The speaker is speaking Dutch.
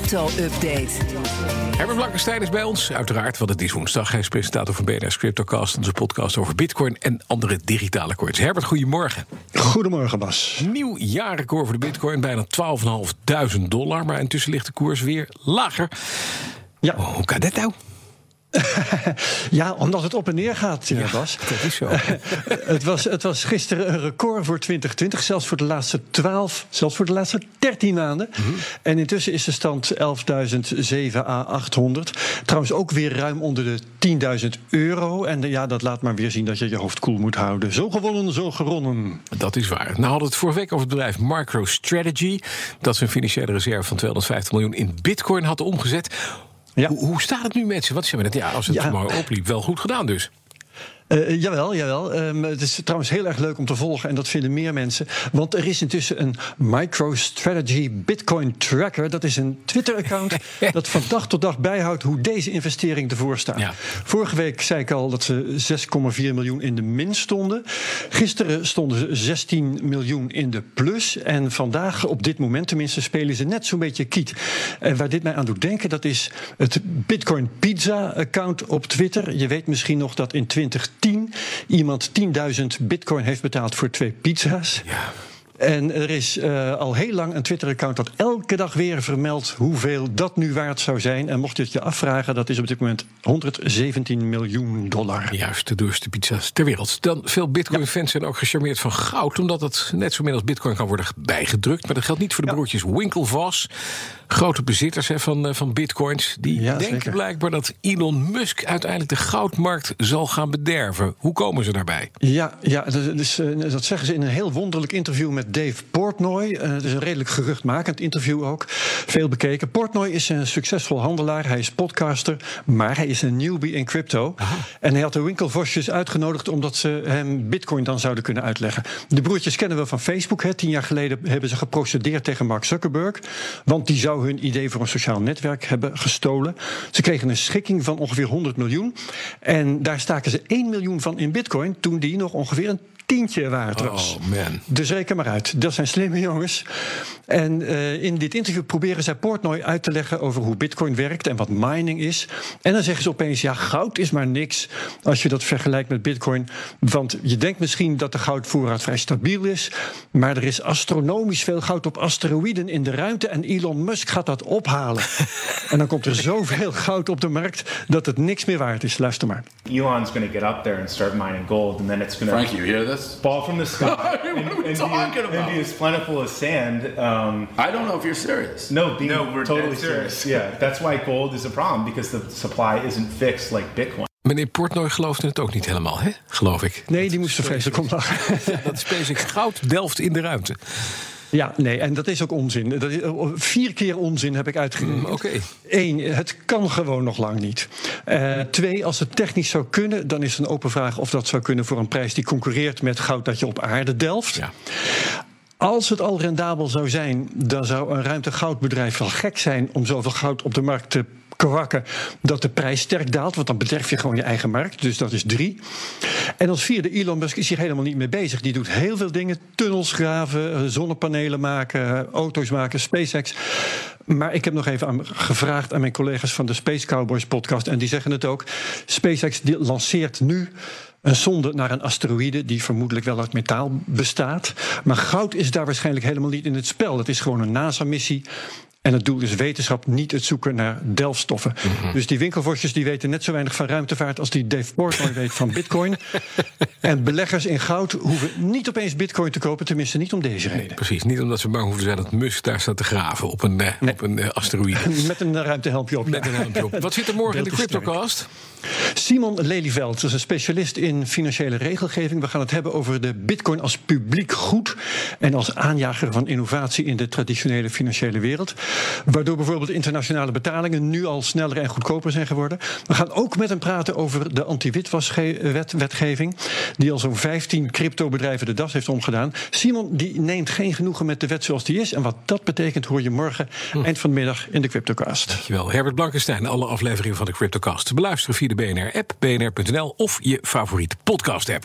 crypto-update. Herbert Blankenstein is bij ons, uiteraard, want het is woensdag. Hij is presentator van BNS Cryptocast, onze podcast over bitcoin en andere digitale coins. Herbert, goedemorgen. Goedemorgen, Bas. Nieuw jaarrecord voor de bitcoin, bijna 12.500 dollar. Maar intussen ligt de koers weer lager. Ja. Oh, hoe kan dat nou? ja, omdat het op en neer gaat, ja, Bas. Dat is zo. het, was, het was gisteren een record voor 2020, zelfs voor de laatste 12, zelfs voor de laatste 13 maanden. Mhm. En intussen is de stand 11.007 à 800. Trouwens ook weer ruim onder de 10.000 euro. En eh, ja, dat laat maar weer zien dat je je hoofd koel moet houden. Zo gewonnen, zo geronnen. Dat is waar. Nou hadden het vorige week over het bedrijf MicroStrategy. Dat zijn financiële reserve van 250 miljoen in bitcoin had omgezet. Ja. Hoe, hoe staat het nu met ze? Wat zeggen we net? Ja, als het Ja. maar opliep, wel goed gedaan dus. Eh, jawel, jawel. Ehm, het is trouwens heel erg leuk om te volgen en dat vinden meer mensen. Want er is intussen een MicroStrategy Bitcoin Tracker. Dat is een Twitter-account dat van dag tot dag bijhoudt hoe deze investering ervoor staat. Ja. Vorige week zei ik al dat ze 6,4 miljoen in de min stonden. Gisteren stonden ze 16 miljoen in de plus. En vandaag, op dit moment tenminste, spelen ze net zo'n beetje kiet. En waar dit mij aan doet denken, dat is het Bitcoin Pizza-account op Twitter. Je weet misschien nog dat in 2010 iemand 10.000 bitcoin heeft betaald voor twee pizza's. Ja. En er is eh, al heel lang een Twitter-account dat elke dag weer vermeldt hoeveel dat nu waard zou zijn. En mocht je het je afvragen, dat is op dit moment 117 miljoen dollar. Juist, de duurste pizza's ter wereld. Dan veel Bitcoin-fans zijn ook gecharmeerd van goud, omdat het net zo min als Bitcoin kan worden bijgedrukt. Maar dat geldt niet voor de Ja. broertjes Winklevoss, grote bezitters hè, van, eh, van Bitcoins. Die Ja, denken zeker. blijkbaar dat Elon Musk uiteindelijk de goudmarkt zal gaan bederven. Hoe komen ze daarbij? Ja, ja dat, eh, dat zeggen ze in een heel wonderlijk interview met Dave Portnoy. Eh, het is een redelijk geruchtmakend interview ook. Veel bekeken. Portnoy is een succesvol handelaar. Hij is podcaster, maar hij is een newbie in crypto. En hij had de Winkelvosjes uitgenodigd omdat ze hem bitcoin dan zouden kunnen uitleggen. De broertjes kennen we van Facebook. Hè. Tien jaar geleden hebben ze geprocedeerd tegen Mark Zuckerberg. Want die zou hun idee voor een sociaal netwerk hebben gestolen. Ze kregen een schikking van ongeveer 100 miljoen. En daar staken ze 1 miljoen van in bitcoin toen die nog ongeveer een tientje waard was. Oh man. Dus reken maar uit. Dat zijn slimme jongens. En eh, in dit interview proberen zij Portnoy uit te leggen over hoe Bitcoin werkt en wat mining is. En dan zeggen ze opeens: ja, goud is maar niks als je dat vergelijkt met Bitcoin. Want je denkt misschien dat de goudvoorraad vrij stabiel is. Maar er is astronomisch veel goud op asteroïden in de ruimte. En Elon Musk gaat dat ophalen. en dan komt er zoveel goud op de markt dat het niks meer waard is. Luister maar. Elon's going to get up there and start mining gold, and then it's going to Frank, you hear this? fall from the sky What are and, we and talking be, about? and be as plentiful as sand. Um, I don't know if you're serious. no, being No, we're totally dead serious. Yeah, that's why gold is a problem because the supply isn't fixed like Bitcoin. Meneer Portnoy geloofde het ook niet helemaal, hè? geloof ik. Nee, die moest er vreselijk om lachen. Dat SpaceX goud delft in de ruimte. Ja, nee, en dat is ook onzin. Dat is, oh, vier keer onzin heb ik uitgerekend. Mm, oké. Eén, het kan gewoon nog lang niet. Eh, twee, als het technisch zou kunnen, dan is het een open vraag of dat zou kunnen voor een prijs die concurreert met goud dat je op aarde delft. Ja. Als het al rendabel zou zijn, dan zou een ruimtegoudbedrijf wel gek zijn om zoveel goud op de markt te kwakken dat de prijs sterk daalt, want dan bederf je gewoon je eigen markt. Dus dat is drie. En als vierde, Elon Musk is hier helemaal niet mee bezig. Die doet heel veel dingen: tunnels graven, eh, zonnepanelen maken, eh, auto's maken, SpaceX. Maar ik heb nog even gevraagd aan mijn collega's van de Space Cowboys podcast. En die zeggen het ook. SpaceX lanceert nu een sonde naar een asteroïde die vermoedelijk wel uit metaal bestaat. Maar goud is daar waarschijnlijk helemaal niet in het spel. Het is gewoon een NASA-missie. En het doel is wetenschap, niet het zoeken naar delfstoffen. Dus die winkelvosjes die weten net zo weinig van ruimtevaart als die Dave Portnoy weet van bitcoin. en beleggers in goud hoeven niet opeens bitcoin te kopen, tenminste niet om deze reden. Precies, niet omdat ze bang hoeven te zijn dat Musk daar staat te graven op een, eh, op een eh, asteroïde. Met een ruimtehelmpje op. Met een helmpje op. Wat zit er morgen in de. CryptoCast? Simon Lelyveld dat is een specialist in financiële regelgeving. We gaan het hebben over de bitcoin als publiek goed en als aanjager van innovatie in de traditionele financiële wereld. Waardoor bijvoorbeeld internationale betalingen nu al sneller en goedkoper zijn geworden. We gaan ook met hem praten over de anti-witwaswetgeving, die al zo'n 15 cryptobedrijven de das heeft omgedaan. Simon die neemt geen genoegen met de wet zoals die is. En wat dat betekent hoor je morgen eind van de middag in de CryptoCast. Dankjewel. Herbert Blankenstein, alle afleveringen van de CryptoCast. Beluisteren via de BNR-app, bnr.nl of je favoriete podcast-app.